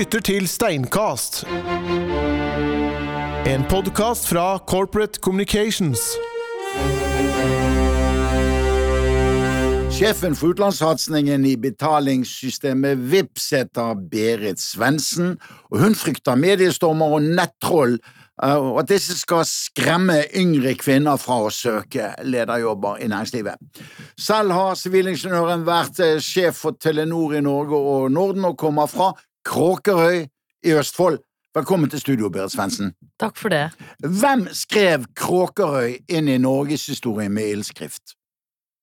lytter til Steinkast. En podkast fra Corporate Communications. Sjefen for utenlandssatsingen i betalingssystemet Vipps heter Berit Svendsen, og hun frykter mediestormer og nettroll, eh, og at disse skal skremme yngre kvinner fra å søke lederjobber i næringslivet. Selv har sivilingeniøren vært eh, sjef for Telenor i Norge og Norden, og kommer fra Kråkerøy i Østfold. Velkommen til studio, Berit Svendsen. Takk for det. Hvem skrev Kråkerøy inn i norgeshistorien med ildskrift?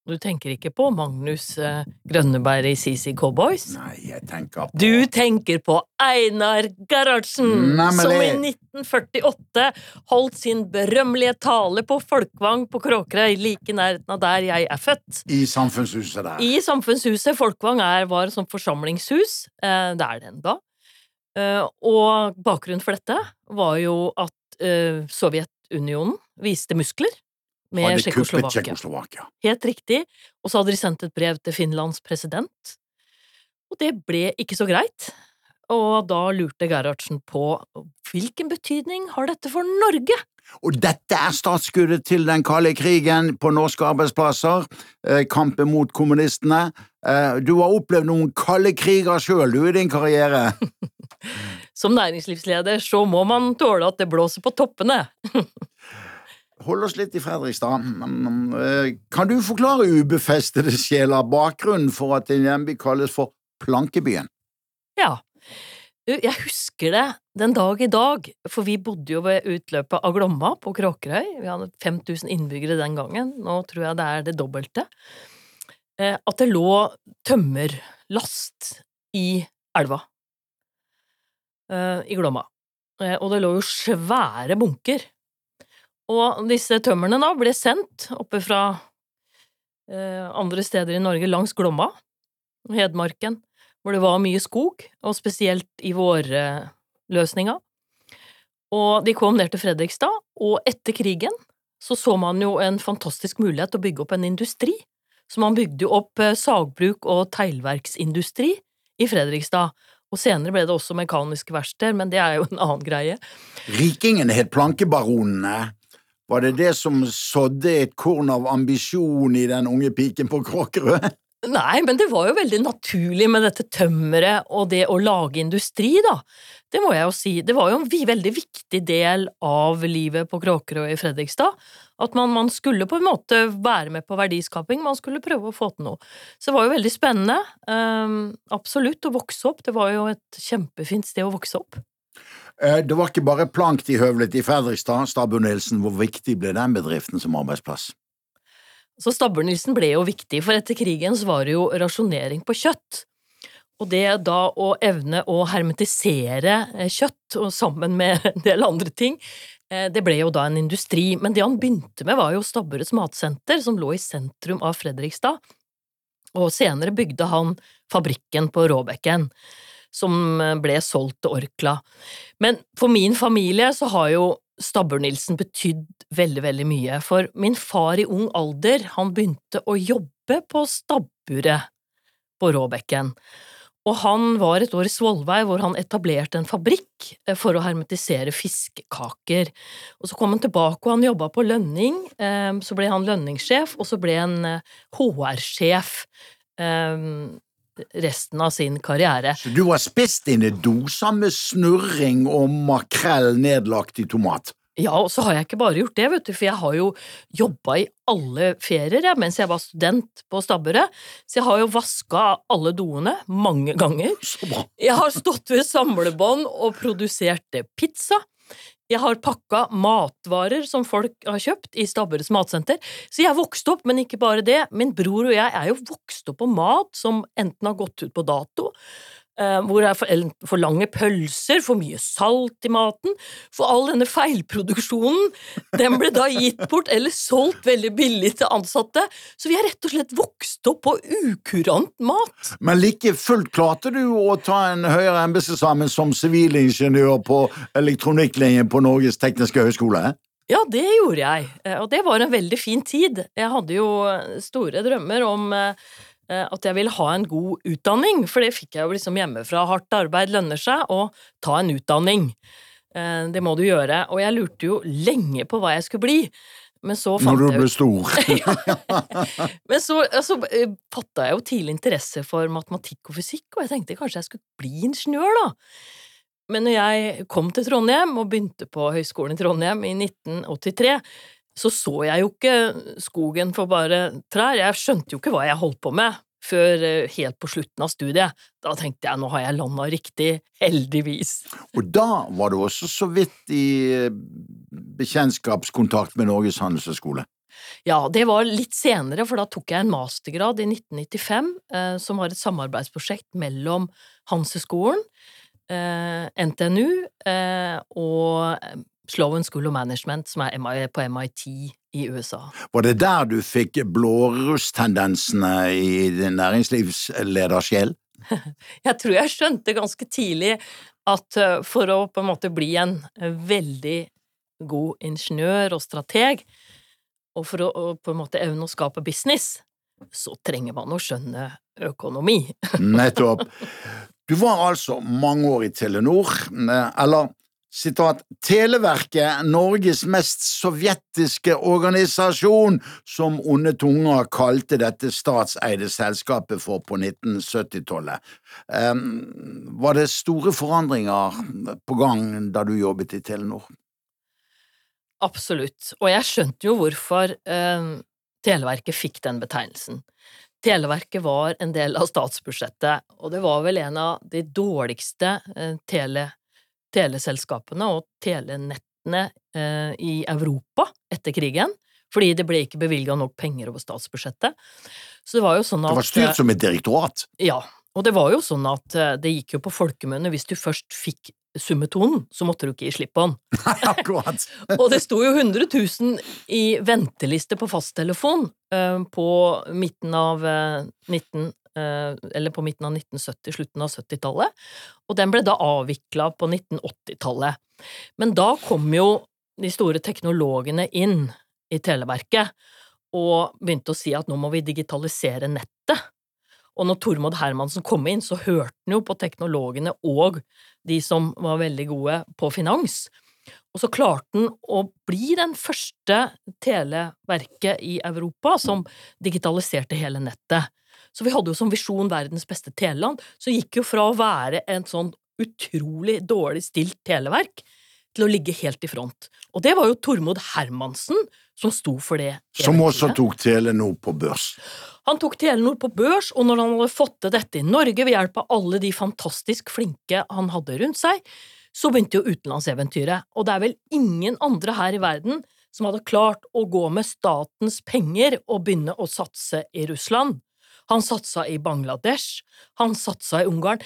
Du tenker ikke på Magnus eh, Grønneberg i CC Cowboys? Nei, jeg tenker på Du tenker på Einar Gerhardsen, Nei, som i 1948 holdt sin berømmelige tale på Folkvang på Kråkerøy, like nærheten av der jeg er født. I samfunnshuset der. I samfunnshuset. Folkvang er, var et sånt forsamlingshus. Eh, det er det ennå. Eh, og bakgrunnen for dette var jo at Sovjetunionen viste muskler med. Tsjekkoslovakia. Helt riktig. Og så hadde de sendt et brev til Finlands president. Og det ble ikke så greit. Og da lurte Gerhardsen på hvilken betydning har dette for Norge? Og dette er startskuddet til den kalde krigen på norske arbeidsplasser, eh, kampen mot kommunistene. Eh, du har opplevd noen kalde kriger sjøl, du, i din karriere. Som næringslivsleder så må man tåle at det blåser på toppene. Hold oss litt i Fredrikstad. Eh, Kan du forklare ubefestede sjeler bakgrunnen for at din hjemby kalles for Plankebyen? Ja. Jeg husker det den dag i dag, for vi bodde jo ved utløpet av Glomma på Kråkerøy. Vi hadde 5000 innbyggere den gangen, nå tror jeg det er det dobbelte. Eh, At det lå tømmerlast i elva. eh, I Glomma. Og det lå jo svære bunker. Og disse tømmerne da ble sendt oppe fra eh, andre steder i Norge langs Glomma, Hedmarken, hvor det var mye skog, og spesielt i vårløsninga. Og de kom ned til Fredrikstad, og etter krigen så så man jo en fantastisk mulighet til å bygge opp en industri. Så man bygde jo opp eh, sagbruk og teglverksindustri i Fredrikstad. Og senere ble det også mekaniske verksteder, men det er jo en annen greie. Rikingene het plankebaronene. Var det det som sådde et korn av ambisjon i den unge piken på Kråkerø? Nei, men det var jo veldig naturlig med dette tømmeret og det å lage industri, da. Det må jeg jo si. Det var jo en veldig viktig del av livet på Kråkerø i Fredrikstad. At man, man skulle på en måte være med på verdiskaping, man skulle prøve å få til noe. Så det var jo veldig spennende. Um, absolutt å vokse opp. Det var jo et kjempefint sted å vokse opp. Eh, Det var ikke bare plank de høvlet i Fredrikstad. Stabbo Nilsen, hvor viktig ble den bedriften som arbeidsplass? Så Stabber-Nilsen ble jo viktig, for etter krigen var det jo rasjonering på kjøtt. Og det da å evne å hermetisere eh, kjøtt, sammen med en del andre ting, eh, det ble jo da en industri. Men det han begynte med, var jo Stabburets matsenter, som lå i sentrum av Fredrikstad. Og senere bygde han fabrikken på Råbekken, som eh, ble solgt til Orkla. Men for min familie så har jo Stabber-Nilsen betydd veldig, veldig mye, for min far i ung alder, han begynte å jobbe på stabburet på Råbekken, og han var et år i Svolvær hvor han etablerte en fabrikk eh, for å hermetisere fiskekaker. Og så kom han tilbake, og han jobba på lønning, eh, så ble han lønningssjef, og så ble han HR-sjef resten av sin karriere. Så du har spist dine doser med snurring og makrell nedlagt i tomat? Ja, og så har jeg ikke bare gjort det, vet du, for jeg har jo jobba i alle ferier jeg, mens jeg var student på Stabburet, så jeg har jo vaska alle doene mange ganger. Jeg har stått ved samlebånd og produsert pizza. Jeg har pakka matvarer som folk har kjøpt i Stabburets matsenter. Så jeg vokste opp, men ikke bare det. Min bror og jeg er jo vokst opp på mat som enten har gått ut på dato, hvor det er for, for lange pølser, for mye salt i maten. For all denne feilproduksjonen, den ble da gitt bort eller solgt veldig billig til ansatte. Så vi har rett og slett vokst opp på ukurant mat. Men like fullt klarte du å ta en høyere embetseksamen som sivilingeniør på elektronikklinjen på Norges tekniske høgskole? Ja, det gjorde jeg, eh, og det var en veldig fin tid. Jeg hadde jo store drømmer om eh, eh, at jeg ville ha en god utdanning, for det fikk jeg jo liksom hjemmefra. Hardt arbeid lønner seg, og ta en utdanning. Eh, Det må du gjøre. Og jeg lurte jo lenge på hva jeg skulle bli. Men så fant Når du ble stor. Men så altså, fatta jeg jo tidlig interesse for matematikk og fysikk, og jeg tenkte kanskje jeg skulle bli ingeniør, da. Men når jeg kom til Trondheim og begynte på Høgskolen i Trondheim i 1983, så så jeg jo ikke skogen for bare trær, jeg skjønte jo ikke hva jeg holdt på med før eh, helt på slutten av studiet. Da tenkte jeg nå har jeg landa riktig, heldigvis. Og da var du også så vidt i eh, bekjentskapskontakt med Norges handelshøyskole. Ja, det var litt senere, for da tok jeg en mastergrad i 1995, eh, som var et samarbeidsprosjekt mellom Hanseskolen, eh, NTNU eh, og Sloan School of Management, som er på MIT i USA. Var det der du fikk blårusstendensene i din næringslivsledersjel? Jeg tror jeg skjønte ganske tidlig at eh, for å på en måte bli en veldig god ingeniør og strateg, og for å, å på en måte evne å skape business, så trenger man å skjønne økonomi. Nettopp. Du var altså mange år i Telenor, eh, eller sitat Televerket, Norges mest sovjetiske organisasjon, som onde tunger kalte dette statseide selskapet for på 1970-tallet. Um, var det store forandringer på gang da du jobbet i Telenor? Absolutt. Og jeg skjønte jo hvorfor um, Televerket fikk den betegnelsen. Televerket var en del av statsbudsjettet, og det var vel en av de dårligste eh, tele, teleselskapene og telenettene eh, i Europa etter krigen, fordi det ble ikke bevilga nok penger over statsbudsjettet. Så det var jo sånn at Det var styrt som et direktorat. Ja, og det var jo sånn at eh, det gikk jo på folkemunne, hvis du først fikk summetonen, så måtte du ikke gi slipp på den. Akkurat. Og det sto jo 100 000 i venteliste på fasttelefon eh, på midten av eh, 19... eh, eller på midten av 1970, slutten av 70-tallet, og den ble da avvikla på 1980-tallet. Men da kom jo de store teknologene inn i Televerket og begynte å si at nå må vi digitalisere nettet. Og når Tormod Hermansen kom inn, så hørte han jo på teknologene og de som var veldig gode på finans. Og så klarte han å bli den første televerket i Europa som digitaliserte hele nettet. Så vi hadde jo som visjon verdens beste teleland, så gikk jo fra å være en sånn utrolig dårlig stilt televerk til å ligge helt i front. Og det var jo Tormod Hermansen som sto for det. Som også eventyret. tok Telenor på børs. Han tok Telenor på børs, og når han hadde fått til dette i Norge ved hjelp av alle de fantastisk flinke han hadde rundt seg, så begynte jo utenlandseventyret, og det er vel ingen andre her i verden som hadde klart å gå med statens penger og begynne å satse i Russland. Han satsa i Bangladesh, han satsa i Ungarn.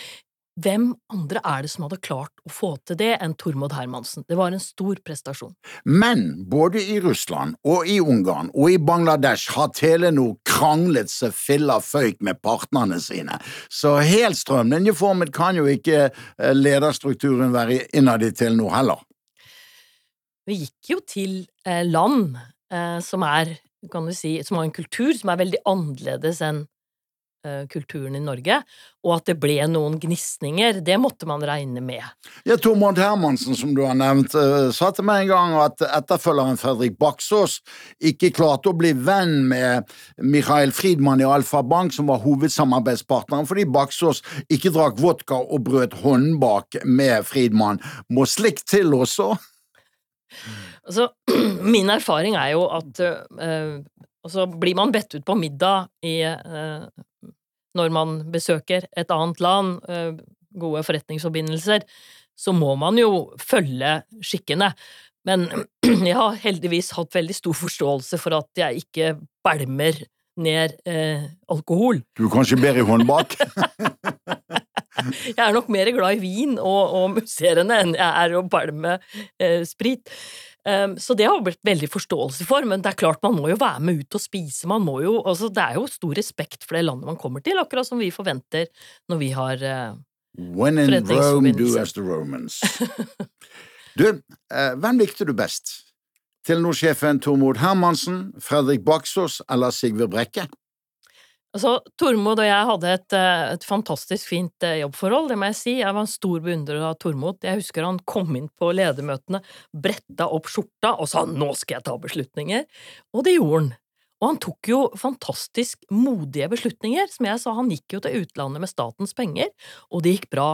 Hvem andre er det som hadde klart å få til det enn Tormod Hermansen? Det var en stor prestasjon. Men både i Russland og i Ungarn og i Bangladesh har Telenor kranglet seg filla føyk med partnerne sine, så helt strømlinjeformet kan jo ikke eh, lederstrukturen være innad i Telenor heller. Vi gikk jo til eh, land eh, som er, kan du si, som har en kultur som er veldig annerledes enn kulturen i Norge, og at det ble noen gnisninger, det måtte man regne med. Ja, Tormod Hermansen, som du har nevnt, eh, sa til meg en gang at etterfølgeren Fredrik Baksås ikke klarte å bli venn med Michael Friedmann i Alfa Bank, som var hovedsamarbeidspartneren, fordi Baksås ikke drakk vodka og brøt håndbak med Friedmann. Må slikt til også? Altså, min erfaring er jo at øh, og så blir man bedt ut på middag i eh, når man besøker et annet land, eh, gode forretningsforbindelser, så må man jo følge skikkene. Men jeg har heldigvis hatt veldig stor forståelse for at jeg ikke bælmer ned eh, alkohol. Du er kanskje bedre i håndbak? Jeg er nok mer glad i vin og, og musserende enn jeg er å bælme eh, sprit. Um, så det har blitt veldig forståelse for, men det er klart man må jo være med ut og spise. Man må jo, altså Det er jo stor respekt for det landet man kommer til, akkurat som vi forventer når vi har uh, When in Rome, do as the Romans. Du, uh, hvem likte du best? Telenor-sjefen Tormod Hermansen, Fredrik Baksås eller Sigve Brekke? Altså, Tormod og jeg hadde et, eh, et fantastisk fint eh, jobbforhold, det må jeg si. Jeg var en stor beundrer av Tormod. Jeg husker han kom inn på ledermøtene, bretta opp skjorta og sa 'nå skal jeg ta beslutninger', og det gjorde han. Og han tok jo fantastisk modige beslutninger. Som jeg sa, han gikk jo til utlandet med statens penger, og det gikk bra.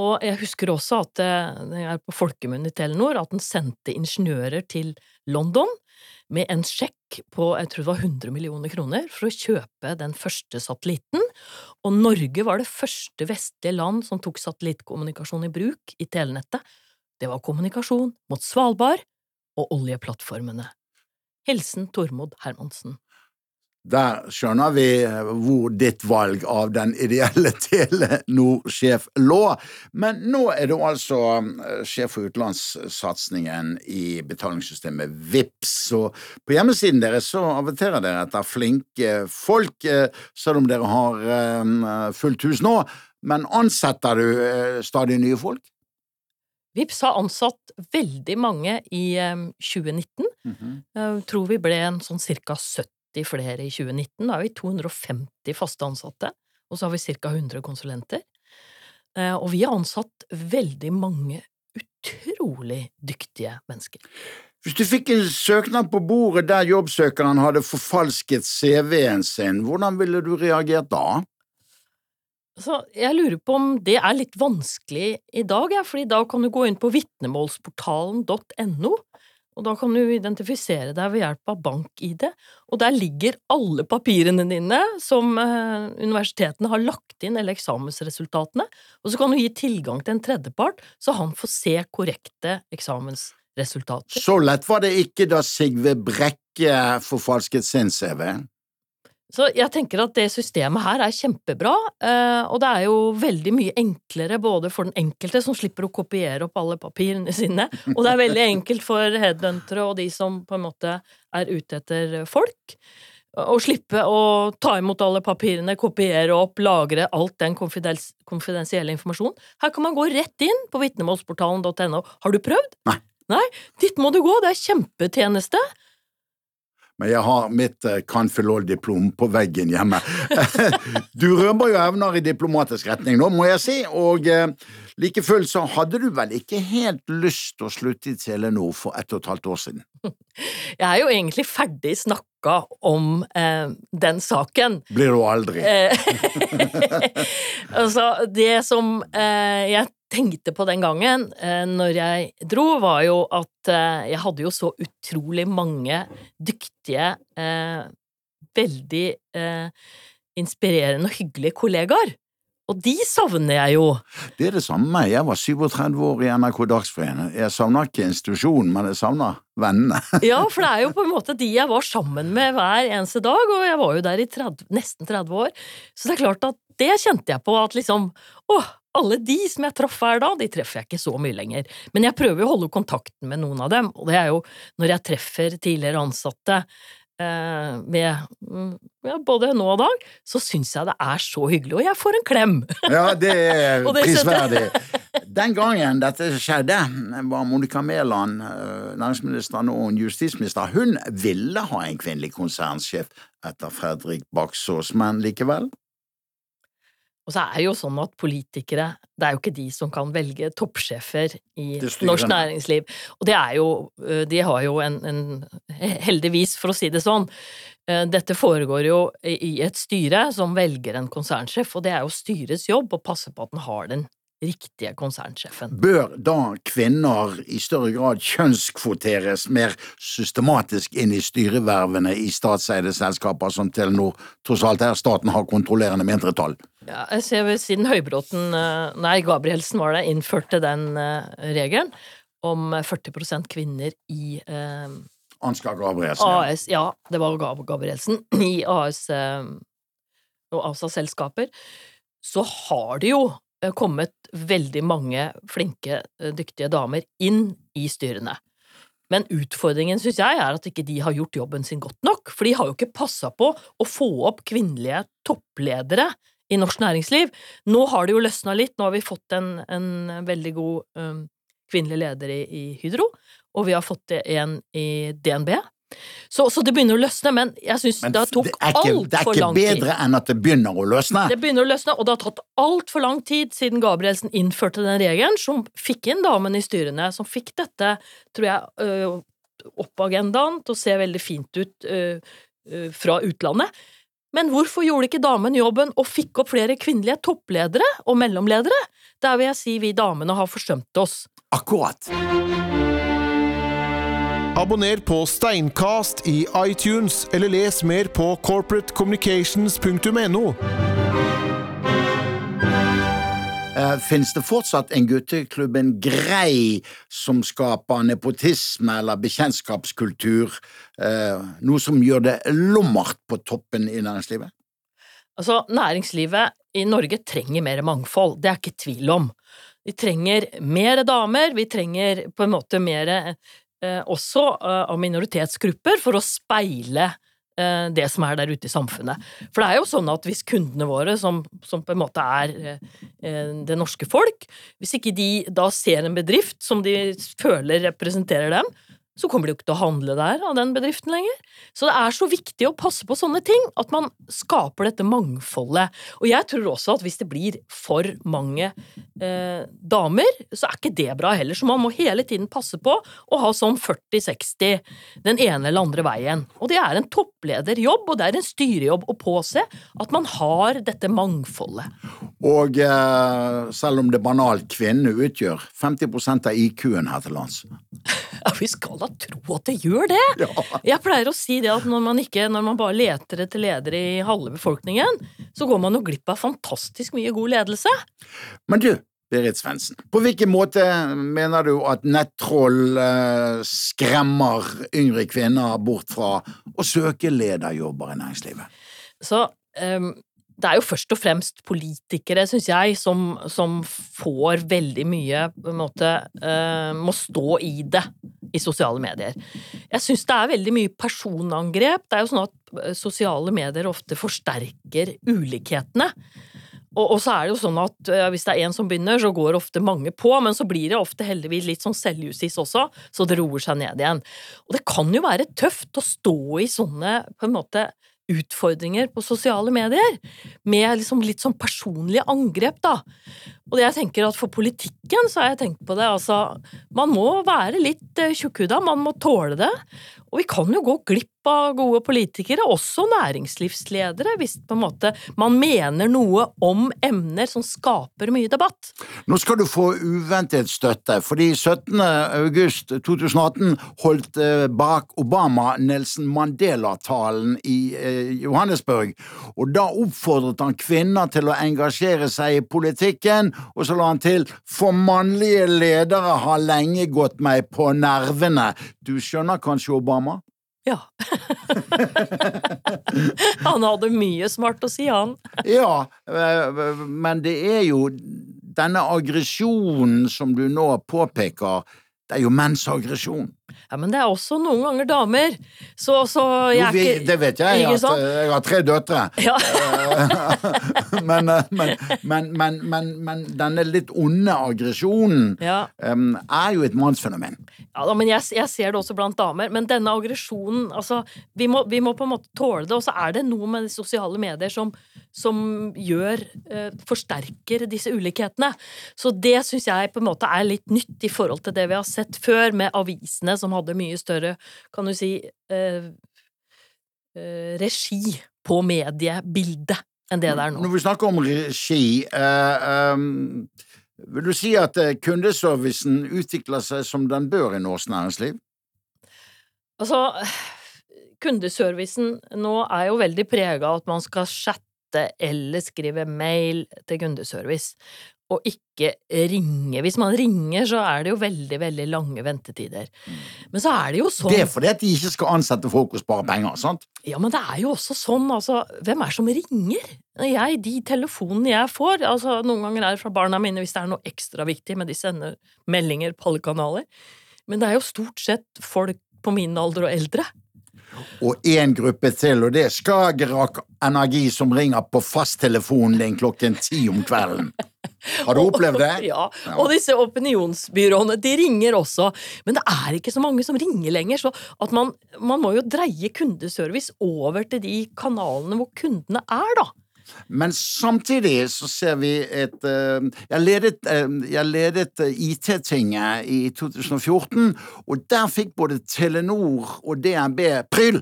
Og jeg husker også at eh, det er på folkemunne i Telenor at han sendte ingeniører til London med en sjekk på jeg tror det var 100 millioner kroner for å kjøpe den første satellitten, og Norge var det første vestlige land som tok satellittkommunikasjon i bruk i telenettet. Det var kommunikasjon mot Svalbard og oljeplattformene. Hilsen Tormod Hermansen. Der skjønner vi eh, hvor ditt valg av den ideelle Telenor-sjef lå. Men nå er du altså eh, sjef for utenlandssatsingen i betalingssystemet VIPS, og på hjemmesiden deres så averterer dere etter flinke folk, eh, selv om dere har fullt hus nå. Men ansetter du stadig nye folk? Vips har ansatt veldig mange i 2019. Mm -hmm. tror vi ble en sånn ca. 70 flere i 2019. Da har vi 250 faste ansatte, og så har vi ca. 100 konsulenter. Eh, og vi har ansatt veldig mange utrolig dyktige mennesker. Hvis du fikk en søknad på bordet der jobbsøkeren hadde forfalsket CV-en sin, hvordan ville du reagert da? Så jeg lurer på om det er litt vanskelig i dag, ja, fordi da kan du gå inn på vitnemålsportalen.no, og da kan du identifisere deg ved hjelp av bank-ID, og der ligger alle papirene dine som eh, universitetene har lagt inn, eller eksamensresultatene, og så kan du gi tilgang til en tredjepart, så han får se korrekte eksamensresultater. Så lett var det ikke da Sigve Brekke forfalsket sin CV? Så jeg tenker at det systemet her er kjempebra, eh, og det er jo veldig mye enklere både for den enkelte, som slipper å kopiere opp alle papirene sine, og det er veldig enkelt for headhuntere og de som på en måte er ute etter folk. Å slippe å ta imot alle papirene, kopiere opp, lagre alt den konfidensielle informasjonen. Her kan man gå rett inn på vitnemålsportalen.no. Har du prøvd? Nei. Nei, Dit må du gå, det er kjempetjeneste. Men jeg har mitt uh, Canfilol-diplom på veggen hjemme. du rømmer jo evner i diplomatisk retning nå, må jeg si, og uh, like fullt så hadde du vel ikke helt lyst til å slutte i Telenor for ett og et halvt år siden? Jeg er jo egentlig ferdig snakka om eh, den saken. Blir du aldri. altså, det som eh, jeg tenkte på den gangen eh, når jeg dro, var jo at eh, jeg hadde jo så utrolig mange dyktige, eh, veldig inspirerende og hyggelige kollegaer. Og de savner jeg jo. Det er det samme. Jeg var 37 år i NRK Dagsforeningen. Jeg savner ikke institusjonen, men jeg savner vennene. ja, for det er jo på en måte de jeg var sammen med hver eneste dag, og jeg var jo der i 30, nesten 30 år. Så det er klart at det kjente jeg på, at liksom åh, alle de som jeg traff hver dag, de treffer jeg ikke så mye lenger. Men jeg prøver å holde kontakten med noen av dem, og det er jo når jeg treffer tidligere ansatte eh, med ja, både nå og dag, så syns jeg det er så hyggelig, og jeg får en klem! Ja, det er prisverdig. Den gangen dette skjedde, var Monica Mæland, eh, næringsministeren og justisminister, hun ville ha en kvinnelig konsernsjef etter Fredrik Baksås, men likevel? Og så er det jo sånn at politikere, det er jo ikke de som kan velge toppsjefer i norsk næringsliv. Og det er jo De har jo en, en Heldigvis, for å si det sånn. Dette foregår jo i et styre som velger en konsernsjef, og det er jo styrets jobb å passe på at den har den riktige konsernsjefen. Bør da kvinner i større grad kjønnskvoteres mer systematisk inn i styrevervene i statseide selskaper som Telenor, tross alt er staten har kontrollerende mindretall? Ja, jeg ser vel Siden Høybråten, eh, nei, Gabrielsen var det, innførte den uh, regelen om 40% kvinner i eh, Ansgar Gabrielsen. AS, ja. det var Gab Gabrielsen. I AS eh, og ASA-selskaper. Så har det jo kommet veldig mange flinke, dyktige damer inn i styrene. Men utfordringen, synes jeg, er at ikke de har gjort jobben sin godt nok, for de har jo ikke passa på å få opp kvinnelige toppledere i norsk næringsliv. Nå har det jo løsna litt, nå har vi fått en, en veldig god um, kvinnelig leder i, i, Hydro, og vi har fått en i DNB. Så, så det begynner å løsne, men jeg syns det tok det er ikke, det er ikke lang tid. bedre enn at det begynner å løsne. Det begynner å løsne, og det har tatt altfor lang tid siden Gabrielsen innførte den regelen, som fikk inn damen i styrene, som fikk dette, tror jeg, øh, opp på agendaen til å se veldig fint ut øh, øh, fra utlandet. Men hvorfor gjorde ikke damen jobben og fikk opp flere kvinnelige toppledere og mellomledere? Der vil jeg si vi damene har forsømt oss. Akkurat. Abonner på Steinkast i iTunes, eller les mer på corporatecommunications.no. Uh, Fins det fortsatt en gutteklubb, en grei, som skaper nepotisme eller bekjentskapskultur? eh, noe som gjør det lommert på toppen i næringslivet? Altså, næringslivet i Norge trenger mer mangfold, det er ikke tvil om. Vi trenger mer damer, vi trenger på en måte mer eh, også eh, av minoritetsgrupper for å speile eh, det som er der ute i samfunnet. For det er jo sånn at hvis kundene våre, som, som på en måte er eh, det norske folk, hvis ikke de da ser en bedrift som de føler representerer dem, så kommer de jo ikke til å handle der av den bedriften lenger. Så det er så viktig å passe på sånne ting, at man skaper dette mangfoldet. Og jeg tror også at hvis det blir for mange eh, damer, så er ikke det bra heller. Så man må hele tiden passe på å ha sånn 40-60 den ene eller andre veien. Og det er en topplederjobb, og det er en styrejobb å påse at man har dette mangfoldet. Og eh, selv om det banalt kvinnene utgjør 50 av IQ-en her til lands. Ja, vi skal da tro at det gjør det! Jeg pleier å si det at når man, ikke, når man bare leter etter ledere i halve befolkningen, så går man jo glipp av fantastisk mye god ledelse. Men du, Berit Svendsen, på hvilken måte mener du at nettroll eh, skremmer yngre kvinner bort fra å søke lederjobber i næringslivet? Så ehm, det er jo først og fremst politikere, syns jeg, som, som får veldig mye på en måte uh, Må stå i det i sosiale medier. Jeg syns det er veldig mye personangrep. Det er jo sånn at eh, sosiale medier ofte forsterker ulikhetene. Og, så er det jo sånn at eh, hvis det er én som begynner, så går ofte mange på, men så blir det ofte heldigvis litt sånn selvjustis også, så det roer seg ned igjen. Og det kan jo være tøft å stå i sånne på en måte utfordringer på sosiale medier, med liksom litt sånn personlige angrep, da. Og jeg tenker at for politikken så har jeg tenkt på det, altså Man må være litt eh, tjukkhuda, man må tåle det. Og vi kan jo gå glipp av gode politikere, også næringslivsledere, hvis på en måte man mener noe om emner som skaper mye debatt. Nå skal du få uventet støtte, fordi 17. august 2018 holdt bak Barack Obama Nelson Mandela-talen i eh, Johannesburg, og da oppfordret han kvinner til å engasjere seg i politikken, og så la han til for mannlige ledere har lenge gått meg på nervene. Du skjønner kanskje Obama? Ja. han hadde mye smart å si, han. Ja, eh, men det er jo denne aggresjonen som du nå påpeker, det er jo menns aggresjon. Ja, men det er også noen ganger damer. Så, så jeg er ikke det vet jeg, Jeg, sånn. eh, jeg har tre døtre. Ja. men, eh, men, men, men, men, denne litt onde aggresjonen ja. um, er jo et mannsfenomen. Ja, men jeg, jeg ser det også blant damer. Men denne aggresjonen altså, vi må, vi må på en måte tåle det. Og så er det noe med de sosiale medier som, som gjør uh, Forsterker disse ulikhetene. Så det syns jeg på en måte er litt nytt i forhold til det vi har sett før, med avisene som hadde mye større, kan du si, eh, eh, regi på mediebildet enn det det er nå. Når vi snakker om regi, eh, em, vil du si at eh, kundeservicen utvikler seg som den bør i norsk næringsliv? Altså, kundeservicen nå er jo veldig prega av at man skal chatte eller skrive mail til kundeservice, og ikke ringe. Hvis man ringer, så er det jo veldig, veldig lange ventetider. Men så er det jo sånn Det er fordi at de ikke skal ansette folk og spare penger, sant? Ja, men det er jo også sånn, altså, hvem er det som ringer? Jeg, de telefonene jeg får, altså, noen ganger er det fra barna mine hvis det er noe ekstra viktig, men de sender meldinger på alle kanaler. Men det er jo stort sett folk på min alder og eldre. Og én gruppe til, og det er Skagerrak Energi som ringer på fasttelefonen din klokken ti om kvelden. Har du opplevd det? Ja, og disse opinionsbyråene, de ringer også. Men det er ikke så mange som ringer lenger, så at man, man må jo dreie kundeservice over til de kanalene hvor kundene er, da. Men samtidig så ser vi et eh, Jeg ledet, eh, jeg ledet IT-tinget i 2014, og der fikk både Telenor og DNB pryl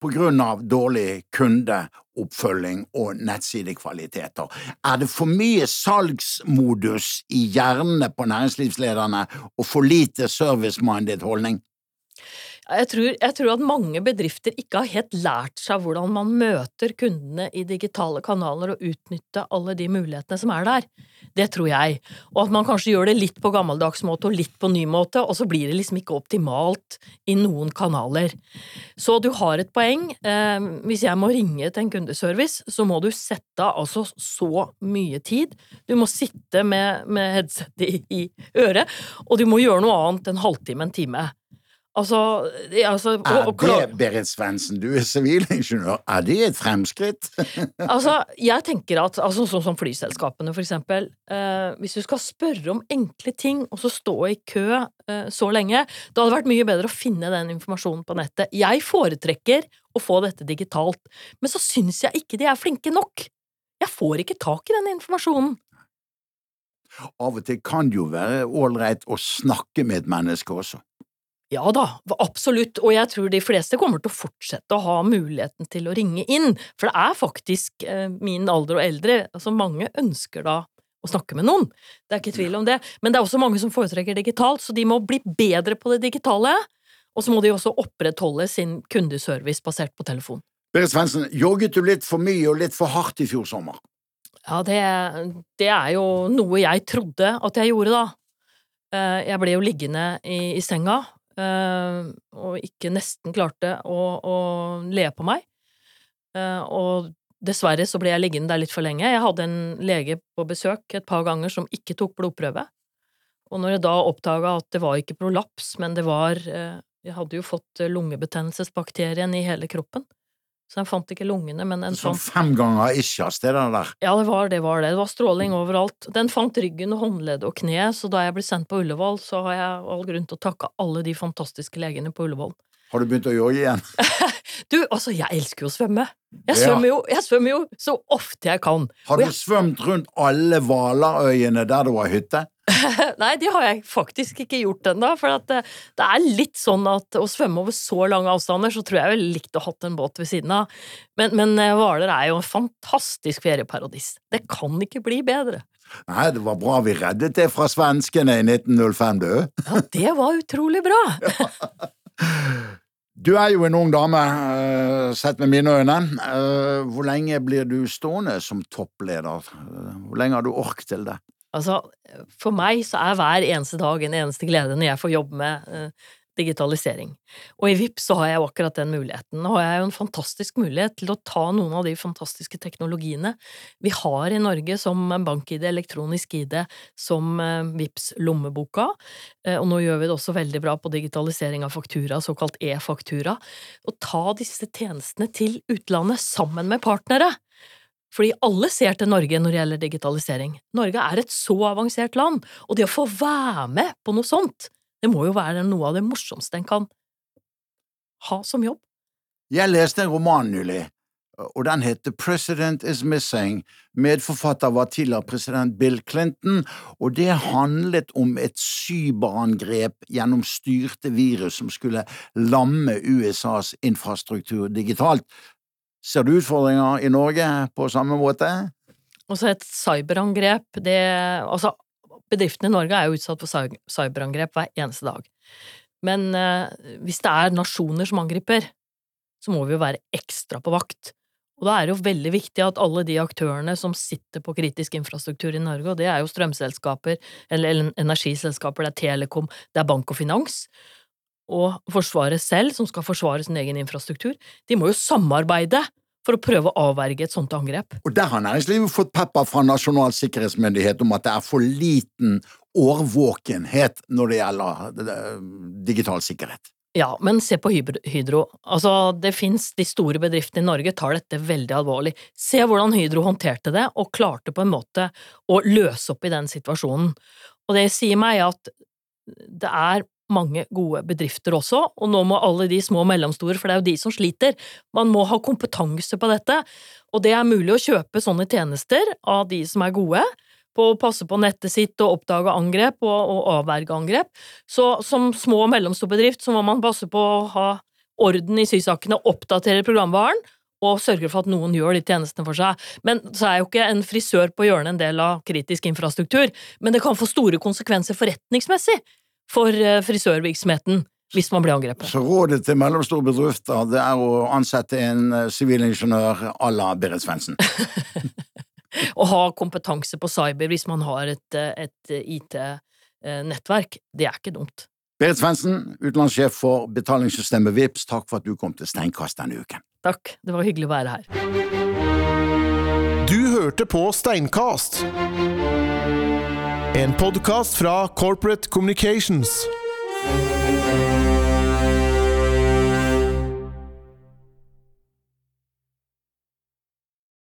på grunn av dårlig kundeoppfølging og nettsidekvaliteter. Er det for mye salgsmodus i hjernene på næringslivslederne og for lite service-minded holdning? Jeg tror, jeg tror, at mange bedrifter ikke har helt lært seg hvordan man møter kundene i digitale kanaler og utnytte alle de mulighetene som er der. Det tror jeg. Og at man kanskje gjør det litt på gammeldags måte og litt på ny måte, og så blir det liksom ikke optimalt i noen kanaler. Så du har et poeng. Eh, hvis jeg må ringe til en kundeservice, så må du sette av altså så mye tid. Du må sitte med, med headsetet i, øret, og du må gjøre noe annet en halvtime, en time. Altså, altså Er det, Berit Svendsen, du er sivilingeniør, er det et fremskritt? altså, jeg tenker at altså, sånn som flyselskapene, for eksempel. Eh, hvis du skal spørre om enkle ting, og så stå i kø eh, så lenge, da hadde vært mye bedre å finne den informasjonen på nettet. Jeg foretrekker å få dette digitalt, men så syns jeg ikke de er flinke nok. Jeg får ikke tak i den informasjonen. Av og til kan det jo være ålreit å snakke med et menneske også. Ja da, absolutt, og jeg tror de fleste kommer til å fortsette å ha muligheten til å ringe inn, for det er faktisk eh, min alder og eldre, altså mange ønsker da å snakke med noen, det er ikke tvil om det, men det er også mange som foretrekker digitalt, så de må bli bedre på det digitale, og så må de også opprettholde sin kundeservice basert på telefon. Berit Svendsen, jogget du litt for mye og litt for hardt i fjor sommer? Ja, det, det er jo noe jeg trodde at jeg gjorde, da. Eh, jeg ble jo liggende i, i senga og ikke nesten klarte å, å le på meg. Eh, og dessverre så ble jeg liggende der litt for lenge. Jeg hadde en lege på besøk et par ganger som ikke tok blodprøve. Og når jeg da oppdaga at det var ikke prolaps, men det var eh, Jeg hadde jo fått lungebetennelsesbakterien i hele kroppen. Så den fant ikke lungene, men den fant fem ganger ischias, det der? Ja, det var det, var det. Det var stråling overalt. Den fant ryggen håndleddet og kneet, så da jeg ble sendt på Ullevål, så har jeg all grunn til å takke alle de fantastiske legene på Ullevål. Har du begynt å jogge igjen? du, altså, jeg elsker jo å svømme. Jeg svømmer, jo, jeg svømmer jo så ofte jeg kan. Har du jeg... svømt rundt alle Hvalerøyene der du var hytte? Nei, det har jeg faktisk ikke gjort ennå. For det, eh, det, er litt sånn at å svømme over så lange avstander, så tror jeg vel likte å hatt en båt ved siden av. Men, men eh, Hvaler er jo en fantastisk ferieparadis. Det kan ikke bli bedre. Nei, det var bra vi reddet det fra svenskene i 1905, du. ja, det var utrolig bra. Du er jo en ung dame, eh, sett med mine øyne. Hvor lenge blir du stående som toppleder? Hvor lenge har du ork til det? Altså, for meg så er hver eneste dag en eneste glede når jeg får jobbe med digitalisering. Og i VIPS så har jeg jo akkurat den muligheten. Har jeg jo en fantastisk mulighet til å ta noen av de fantastiske teknologiene vi har i Norge, som bank-ID, elektronisk ID, som uh, VIPs lommeboka, uh, og nå gjør vi det også veldig bra på digitalisering av faktura, såkalt e-faktura, og ta disse tjenestene til utlandet sammen med partnere. Fordi alle ser til Norge når det gjelder digitalisering. Norge er et så avansert land, og det å få være med på noe sånt, det må jo være noe av det morsomste en kan ha som jobb. Jeg leste en roman nylig, og den heter President is Missing. Medforfatter var tidligere president Bill Clinton, og det handlet om et cyberangrep gjennom styrte virus som skulle lamme USAs infrastruktur digitalt. Ser du utfordringer i Norge på samme måte? Også et cyberangrep, det Altså, bedriftene i Norge er jo utsatt for cyberangrep hver eneste dag. Men eh, hvis det er nasjoner som angriper, så må vi jo være ekstra på vakt. Og da er det jo veldig viktig at alle de aktørene som sitter på kritisk infrastruktur i Norge, og det er jo strømselskaper, eller energiselskaper, det er Telekom, det er bank og finans, og Forsvaret selv, som skal forsvare sin egen infrastruktur, de må jo samarbeide for å prøve å avverge et sånt angrep. Og der har næringslivet fått pepper fra Nasjonal sikkerhetsmyndighet om at det er for liten årvåkenhet når det gjelder digital sikkerhet. Ja, men se på Hydro. Altså, det fins de store bedriftene i Norge tar dette veldig alvorlig. Se hvordan Hydro håndterte det, og klarte på en måte å løse opp i den situasjonen. Og det sier meg at det er mange gode bedrifter også, og nå må alle de små og mellomstore, for det er jo de som sliter, man må ha kompetanse på dette, og det er mulig å kjøpe sånne tjenester av de som er gode, på å passe på nettet sitt og oppdage angrep og, og avverge angrep. Så som små og mellomstor bedrift så må man passe på å ha orden i sysakene, oppdatere programvaren, og sørge for at noen gjør de tjenestene for seg. Men så er jo ikke en frisør på hjørnet en del av kritisk infrastruktur, men det kan få store konsekvenser forretningsmessig for eh, frisørvirksomheten hvis man blir angrepet. Så rådet til mellomstore bedrifter det er å ansette en eh, sivilingeniør à la Berit Svendsen? Å ha kompetanse på cyber hvis man har et, eh, et IT-nettverk, det er ikke dumt. Berit Svendsen, utenlandssjef for betalingssystemet VIPS, takk for at du kom til Steinkast denne uken. Takk, det var hyggelig å være her. Du hørte på Steinkast. En podkast fra Corporate Communications.